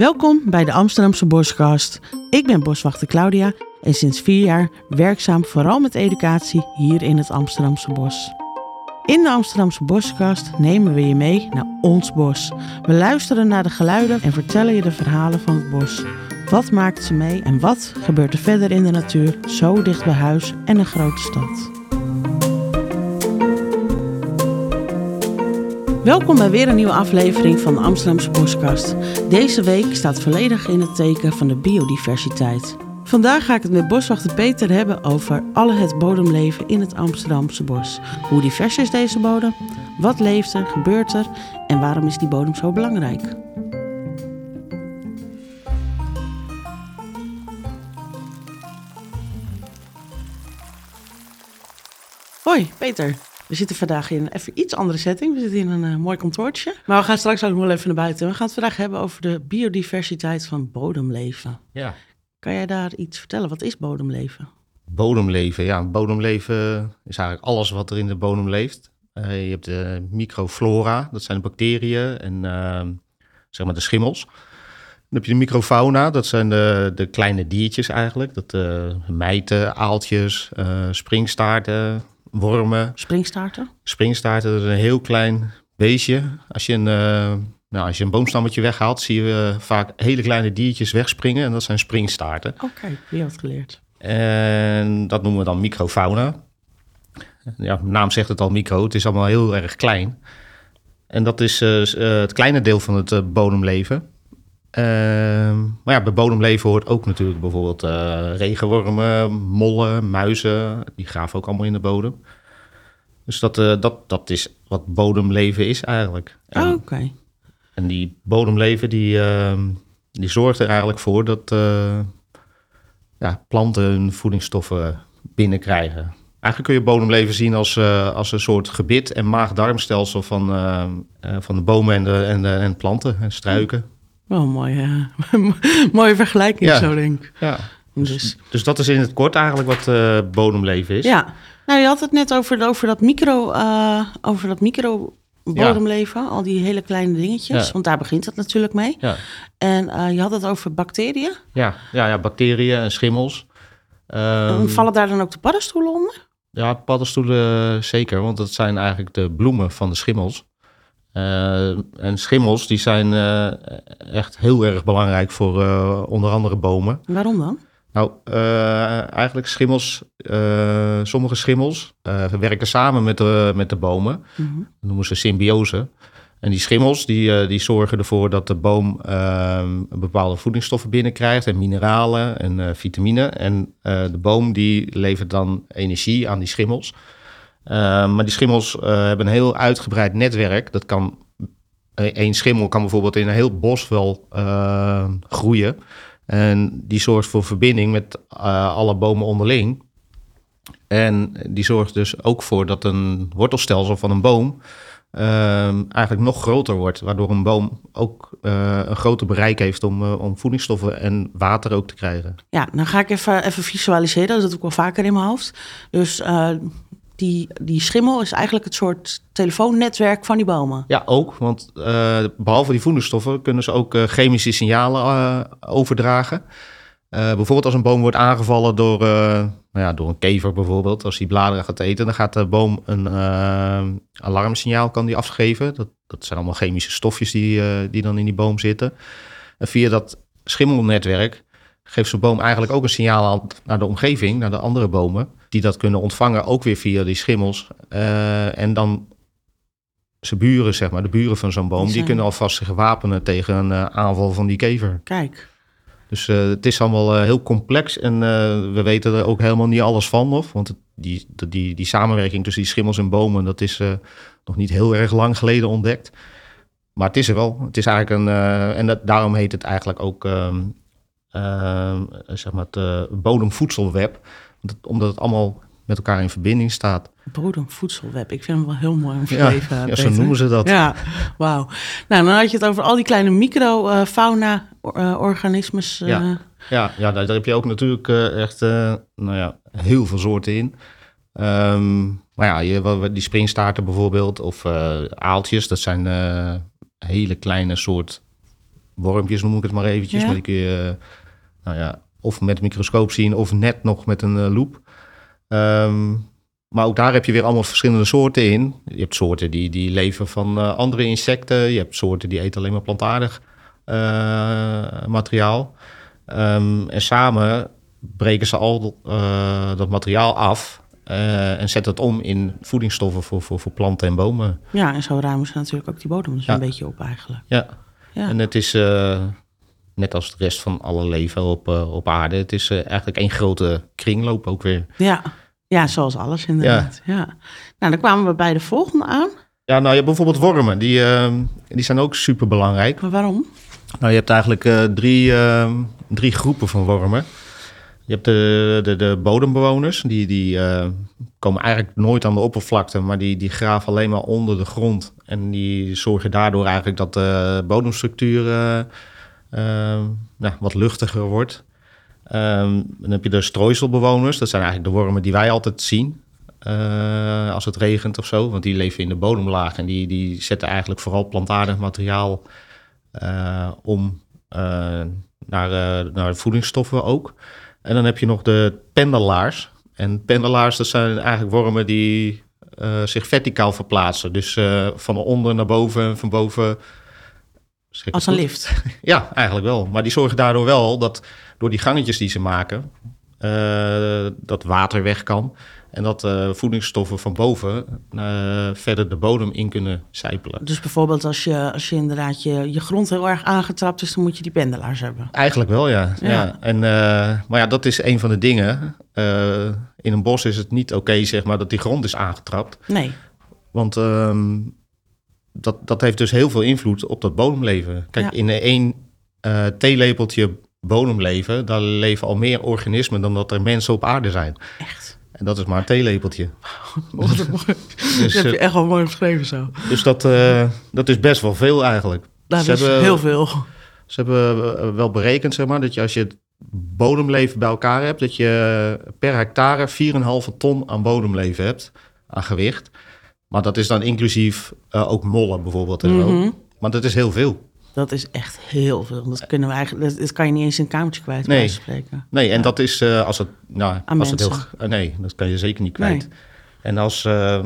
Welkom bij de Amsterdamse Boskast. Ik ben boswachter Claudia en sinds vier jaar werkzaam vooral met educatie hier in het Amsterdamse bos. In de Amsterdamse Boskast nemen we je mee naar ons bos. We luisteren naar de geluiden en vertellen je de verhalen van het bos. Wat maakt ze mee en wat gebeurt er verder in de natuur, zo dicht bij huis en een grote stad? Welkom bij weer een nieuwe aflevering van de Amsterdamse Boskast. Deze week staat volledig in het teken van de biodiversiteit. Vandaag ga ik het met boswachter Peter hebben over alle het bodemleven in het Amsterdamse bos. Hoe divers is deze bodem? Wat leeft er, gebeurt er en waarom is die bodem zo belangrijk? Hoi Peter, we zitten vandaag in een even iets andere setting. We zitten in een eh, mooi kantoortje. Maar we gaan straks ook nog wel even naar buiten. We gaan het vandaag hebben over de biodiversiteit van bodemleven. Ja, Kan jij daar iets vertellen? Wat is bodemleven? bodemleven. Ja, bodemleven is eigenlijk alles wat er in de bodem leeft. Eh, je hebt de microflora, dat zijn de bacteriën en ehm, zeg maar de schimmels. Dan heb je de microfauna, dat zijn de, de kleine diertjes eigenlijk. Dat uh, mijten, aaltjes, springstaarten, wormen. Springstaarten? Springstaarten, dat is een heel klein beestje. Als je een, eh, nou, als je een boomstammetje weghaalt, zie je eh, vaak hele kleine diertjes wegspringen. En dat zijn springstaarten. Oké, wie had geleerd? En dat noemen we dan microfauna. Ja, naam zegt het al, micro. Het is allemaal heel erg klein. En dat is eh, het kleine deel van het bodemleven. Ehm, maar ja, bij bodemleven hoort ook natuurlijk bijvoorbeeld eh, regenwormen, mollen, muizen. Die graven ook allemaal in de bodem. Dus dat, eh, dat, dat is wat bodemleven is eigenlijk. En, Oh, Oké. en die bodemleven die, ehm, die zorgt er eigenlijk voor dat eh, ja, planten hun voedingsstoffen binnenkrijgen. Eigenlijk kun je bodemleven zien als, als een soort gebit- en maag-darmstelsel van, van de bomen en de, en de en struiken en struiken. Wel een mooie, mooie vergelijking Ja. zo denk ik. Ja. Dus, Dus dat is in het kort eigenlijk wat eh, bodemleven is. ja. Nou, je had het net over, over dat micro, eh, over dat micro bodemleven. Al die hele kleine dingetjes. Ja. Want daar begint het natuurlijk mee. Ja, En eh, je had het over bacteriën. ja, ja, ja bacteriën en schimmels. Ehm, Vallen daar dan ook de paddenstoelen onder? Ja, paddenstoelen zeker, want dat zijn eigenlijk de bloemen van de schimmels. Eh, en schimmels die zijn eh, echt heel erg belangrijk voor eh, onder andere bomen. Waarom dan? Nou, eh, eigenlijk schimmels, sommige schimmels werken samen met de, met de bomen. Mhm. Dat noemen ze symbiose. En die schimmels die, die zorgen ervoor dat de boom bepaalde voedingsstoffen binnenkrijgt en mineralen en vitamine. En de boom die levert dan energie aan die schimmels. Eh, maar die schimmels eh, hebben een heel uitgebreid netwerk. Dat kan, eh, één schimmel kan bijvoorbeeld in een heel bos wel eh, groeien. En die zorgt voor verbinding met alle bomen onderling. En die zorgt dus ook voor dat een wortelstelsel van een boom ehm, eigenlijk nog groter wordt. Waardoor een boom ook een groter bereik heeft om, om voedingsstoffen en water ook te krijgen. Ja, dan ga ik even, even visualiseren. Dat doe ik wel vaker in mijn hoofd. Dus die, die schimmel is eigenlijk het soort telefoonnetwerk van die bomen. Ja, ook. Want eh, behalve die voedingsstoffen kunnen ze ook eh, chemische signalen eh, overdragen. Bijvoorbeeld als een boom wordt aangevallen door, nou ja, door een kever bijvoorbeeld. Als die bladeren gaat eten, dan gaat de boom een alarmsignaal kan die afgeven. Dat, dat zijn allemaal chemische stofjes die, die dan in die boom zitten. En via dat schimmelnetwerk geeft zo'n boom eigenlijk ook een signaal aan- naar de omgeving, naar de andere bomen. Die dat kunnen ontvangen, ook weer via die schimmels. Eh, en dan zijn buren, zeg maar, de buren van zo'n boom, Die kunnen alvast zich wapenen tegen een eh, aanval van die kever. Kijk, Dus eh, het is allemaal heel complex en we weten er ook helemaal niet alles van nog. Want het, die, die, die, samenwerking tussen die schimmels en bomen, dat is nog niet heel erg lang geleden ontdekt. Maar het is er wel. Het is eigenlijk een, en dat, daarom heet het eigenlijk ook, ehm, zeg maar, het eh, bodemvoedselweb. Omdat het allemaal met elkaar in verbinding staat. bodemvoedselweb. Ik vind hem wel heel mooi omschreven. ja, Peter. zo noemen ze dat. Ja, wauw. Nou, dan had je het over al die kleine microfauna-organismes. Ja. Ja, ja daar, daar heb je ook natuurlijk eh, echt eh, nou ja, heel veel soorten in. Ehm, maar ja, je, die springstaarten bijvoorbeeld, of eh, aaltjes, dat zijn eh, hele kleine soort wormpjes noem ik het maar eventjes. Ja. Maar die kun je nou ja, of met een microscoop zien of net nog met een eh, loep. Ehm, maar ook daar heb je weer allemaal verschillende soorten in. Je hebt soorten die, die leven van eh, andere insecten. Je hebt soorten die eten alleen maar plantaardig eh, materiaal. Ehm, en samen breken ze al dat materiaal af en zetten het om in voedingsstoffen voor, voor, voor planten en bomen. Ja, en zo ruimen ze natuurlijk ook die bodem dus Ja. een beetje op eigenlijk. Ja, Ja. en het is eh, net als de rest van alle leven op, eh, op aarde. Het is eh, eigenlijk één grote kringloop ook weer. Ja. ja, zoals alles inderdaad. Ja. Nou, dan kwamen we bij de volgende aan. Ja, nou je hebt bijvoorbeeld wormen. Die, eh, die zijn ook super belangrijk. Maar waarom? Nou, je hebt eigenlijk drie, eh, drie groepen van wormen. Je hebt de, de, de bodembewoners, die, die eh, komen eigenlijk nooit aan de oppervlakte, maar die, die graven alleen maar onder de grond. En die zorgen daardoor eigenlijk dat de bodemstructuur eh, eh, nou, wat luchtiger wordt. Ehm, dan heb je de strooiselbewoners, dat zijn eigenlijk de wormen die wij altijd zien. als het regent of zo, want die leven in de bodemlaag en die, die zetten eigenlijk vooral plantaardig materiaal om naar, naar voedingsstoffen ook. En dan heb je nog de pendelaars. En pendelaars, dat zijn eigenlijk wormen die eh, zich verticaal verplaatsen. Dus eh, van onder naar boven en van boven... Als een goed? lift. Ja, eigenlijk wel. Maar die zorgen daardoor wel dat door die gangetjes die ze maken, eh, dat water weg kan. En dat eh, voedingsstoffen van boven eh, verder de bodem in kunnen zijpelen. Dus bijvoorbeeld als je, als je inderdaad je, je grond heel erg aangetrapt is, dan moet je die pendelaars hebben. Eigenlijk wel, ja. Ja. ja. En, eh, maar ja, dat is een van de dingen. In een bos is het niet oké, zeg maar, dat die grond is aangetrapt. Nee. Want ehm, dat, dat heeft dus heel veel invloed op dat bodemleven. Kijk, Ja. in één theelepeltje bodemleven, daar leven al meer organismen dan dat er mensen op aarde zijn. Echt. En dat is maar een theelepeltje. Dus, dat heb je eh, echt wel mooi beschreven zo. dus dat, eh, dat is best wel veel eigenlijk. Dat Ze is hebben- heel veel. Ze hebben eh, wel berekend, zeg maar, dat je als je het bodemleven bij elkaar hebt, dat je per hectare 4,5 ton aan bodemleven hebt, aan gewicht. Maar dat is dan inclusief ook mollen bijvoorbeeld en zo. Mhm. Maar dat is heel veel. Dat is echt heel veel. Dat kunnen we eigenlijk. Dat, kan je niet eens in een kamertje kwijt. Nee. spreken. Nee, en dat is eh, als het, nou, Aan als het heel, nee, dat kan je zeker niet kwijt. En als, eh,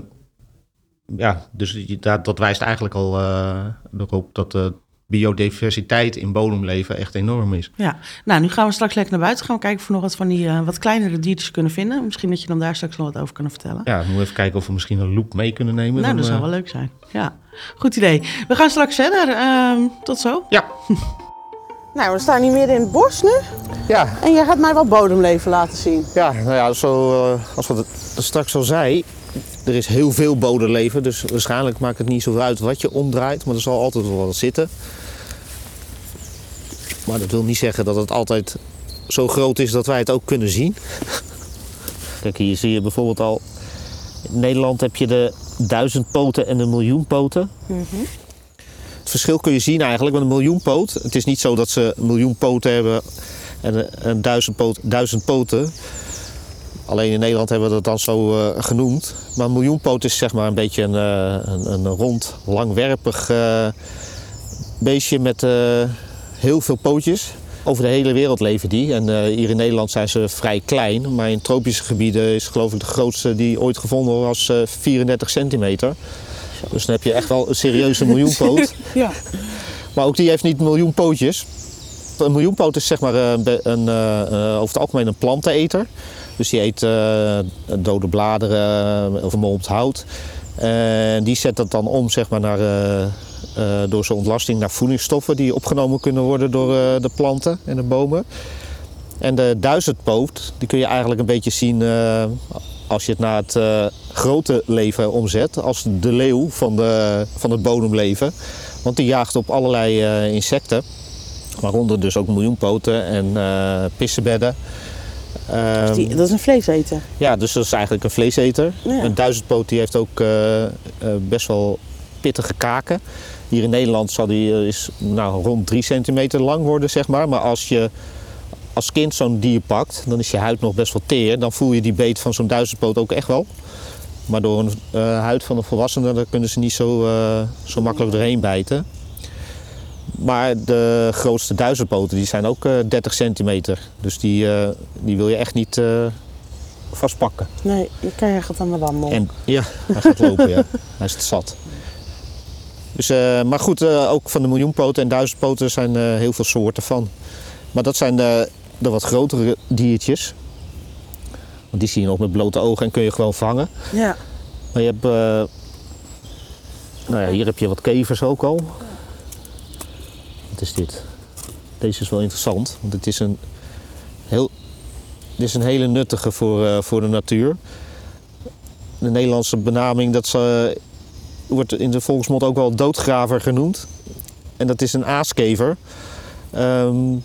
ja, dus dat, dat wijst eigenlijk al eh, erop dat biodiversiteit in bodemleven echt enorm is. Ja, nou, nu gaan we straks lekker naar buiten. Gaan we kijken of we nog wat van die eh, wat kleinere diertjes kunnen vinden. Misschien dat je dan daar straks nog wat over kunnen vertellen. Ja, we moeten even kijken of we misschien een loop mee kunnen nemen. nou, Dan, dat zou eh, wel leuk zijn. Ja, goed idee. We gaan straks verder. Ehm, tot zo. Ja. Nou, we staan hier midden in het bos nu. Ja, En jij gaat mij wat bodemleven laten zien. ja, nou ja, zo, eh, als we het straks al zei, er is heel veel bodemleven. Dus waarschijnlijk maakt het niet zoveel uit wat je omdraait, maar er zal altijd wel wat zitten. Maar dat wil niet zeggen dat het altijd zo groot is dat wij het ook kunnen zien. Kijk, hier zie je bijvoorbeeld al. In Nederland heb je de duizend poten en de miljoen poten. Het verschil kun je zien eigenlijk, want een miljoenpoot. Het is niet zo dat ze een miljoen poten hebben en een, een duizend, poot, duizend poten. Alleen in Nederland hebben we dat dan zo eh, genoemd. Maar een miljoenpoot is zeg maar een beetje een, eh, een, een rond, langwerpig eh, beestje met heel veel pootjes. Over de hele wereld leven die. En hier in Nederland zijn ze vrij klein. Maar in tropische gebieden is geloof ik de grootste die ooit gevonden was eh 34 centimeter. Dus dan heb je echt wel een serieuze miljoenpoot. Ja. Maar ook die heeft niet een miljoen pootjes. Een miljoenpoot is zeg maar eh, een, eh, eh, over het algemeen een planteneter. Dus die eet dode bladeren of vermolmd hout. En die zet dat dan om zeg maar, naar, door zijn ontlasting naar voedingsstoffen die opgenomen kunnen worden door de planten en de bomen. En de duizendpoot, die kun je eigenlijk een beetje zien als je het naar het grote leven omzet. Als de leeuw van, de, van het bodemleven. Want die jaagt op allerlei insecten. Waaronder dus ook miljoenpoten en eh pissenbedden. Ehm, Die, dat is een vleeseter. ja, dus dat is eigenlijk een vleeseter. Ja. Een duizendpoot die heeft ook eh, eh, best wel pittige kaken. Hier in Nederland zal die is, nou, rond 3 centimeter lang worden, zeg maar. Maar als je als kind zo'n dier pakt, dan is je huid nog best wel teer. Dan voel je die beet van zo'n duizendpoot ook echt wel. Maar door een huid van een volwassene, daar kunnen ze niet zo, zo makkelijk doorheen bijten. Maar de grootste duizendpoten die zijn ook eh 30 centimeter. Dus die, eh, die wil je echt niet eh, vastpakken. Nee, je krijgt aan de wandel. En ja, hij gaat lopen, ja. Hij is het zat. Dus, eh, maar goed, eh, ook van de miljoenpoten en duizendpoten zijn er heel veel soorten van. Maar dat zijn de, de wat grotere diertjes. Want die zie je nog met blote ogen en kun je gewoon vangen. Ja. Maar je hebt, eh, nou ja, hier heb je wat kevers ook al. Wat is dit? Deze is wel interessant, want het is een, heel, dit is een hele nuttige voor, eh, voor de natuur. De Nederlandse benaming dat ze, wordt in de volksmond ook wel doodgraver genoemd. En dat is een aaskever. Ehm,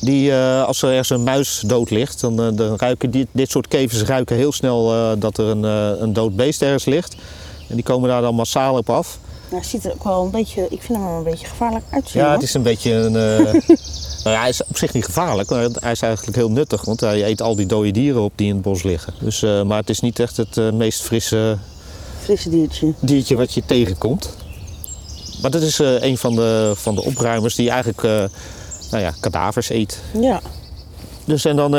die, eh, als er ergens een muis dood ligt, dan, eh, dan ruiken dit, dit soort kevers ruiken heel snel dat er een, een dood beest ergens ligt. En die komen daar dan massaal op af. Nou, ziet er ook wel een beetje, ik vind hem wel een beetje gevaarlijk uitzien. Ja, hoor. het is een beetje een. eh, nou ja, hij is op zich niet gevaarlijk, maar hij is eigenlijk heel nuttig. Want hij eet al die dode dieren op die in het bos liggen. Dus, eh, maar het is niet echt het eh, meest frisse Frisse diertje. diertje wat je tegenkomt. Maar dat is een van de, van de opruimers die eigenlijk nou ja, kadavers eet. Ja. Dus en dan,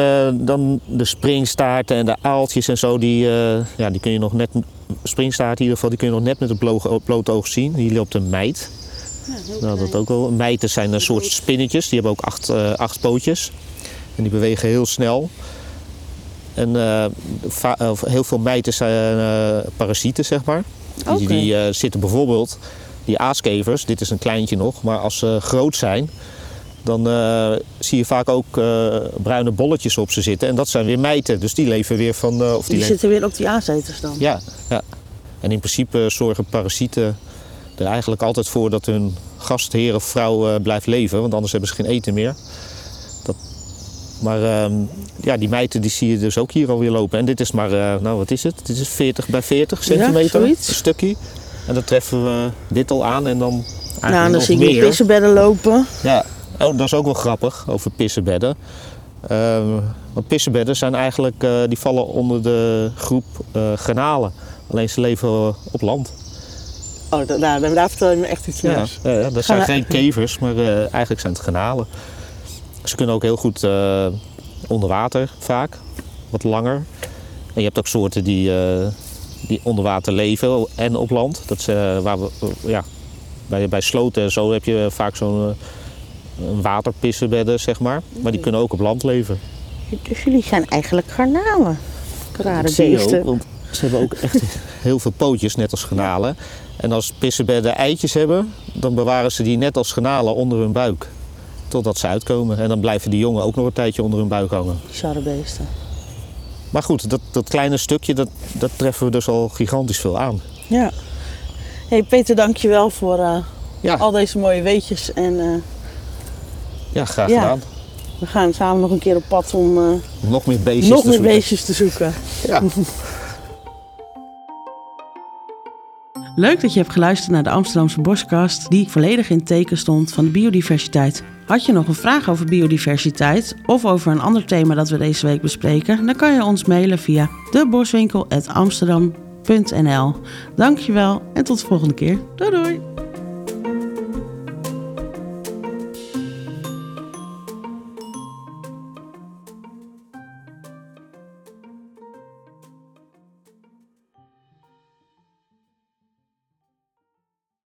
dan de springstaarten en de aaltjes en zo, die, ja, die kun je nog net, springstaart in ieder geval, die kun je nog net met het blo- blote oog zien. Hier loopt een mijt. Nou, dat ook wel. Mijten zijn een soort spinnetjes, die hebben ook acht, eh, acht pootjes. En die bewegen heel snel. En eh, of heel veel mijten zijn eh, parasieten, zeg maar. Die, die eh, zitten bijvoorbeeld, die aaskevers, dit is een kleintje nog, maar als ze groot zijn, dan eh, zie je vaak ook eh, bruine bolletjes op ze zitten. En dat zijn weer mijten, dus die leven weer van... eh, of Die, zitten weer op die aaseters dan. ja, ja. En in principe zorgen parasieten er eigenlijk altijd voor dat hun gastheer of vrouw blijft leven, want anders hebben ze geen eten meer. Dat, maar ehm, ja, die mijten die zie je dus ook hier alweer lopen. En dit is maar, nou wat is het? Dit is 40 bij 40 centimeter, zoiets. een stukje. En dan treffen we dit al aan en dan Nou, dan nog zie ik meer. pissenbedden lopen. Ja, oh, dat is ook wel grappig over pissenbedden. Ehm, want pissenbedden zijn eigenlijk, eh, die vallen onder de groep eh granalen. Alleen ze leven op land. Oh, da- daar, daar vertel je me echt iets nieuws. ja, ja, dat zijn geen kevers, maar eh, eigenlijk zijn het granalen. Ze kunnen ook heel goed eh, onder water vaak, wat langer. En je hebt ook soorten die, eh, die onder water leven en op land. Dat is, eh, waar we, eh, ja, bij, bij sloten en zo heb je vaak zo'n eh, een waterpissenbedden, zeg maar. Maar die kunnen ook op land leven. Dus jullie zijn eigenlijk garnalen. Rare beesten. ook, want ze hebben ook echt heel veel pootjes, net als granalen. En als pissenbedden eitjes hebben, dan bewaren ze die net als granalen onder hun buik. Totdat ze uitkomen. En dan blijven die jongen ook nog een tijdje onder hun buik hangen. Bizarre beesten. Maar goed, dat, dat kleine stukje, dat, dat treffen we dus al gigantisch veel aan. Ja. hey Peter, dankjewel voor eh, Ja, al deze mooie weetjes. En eh, ja graag Ja. gedaan. we gaan samen nog een keer op pad om eh, Nog meer beestjes nog te meer zoeken. beestjes te zoeken. Ja. Leuk dat je hebt geluisterd naar de Amsterdamse Boskast, die volledig in het teken stond van de biodiversiteit. Had je nog een vraag over biodiversiteit of over een ander thema dat we deze week bespreken, dan kan je ons mailen via deboswinkel.amsterdam.nl. Dankjewel en tot de volgende keer. Doei doei!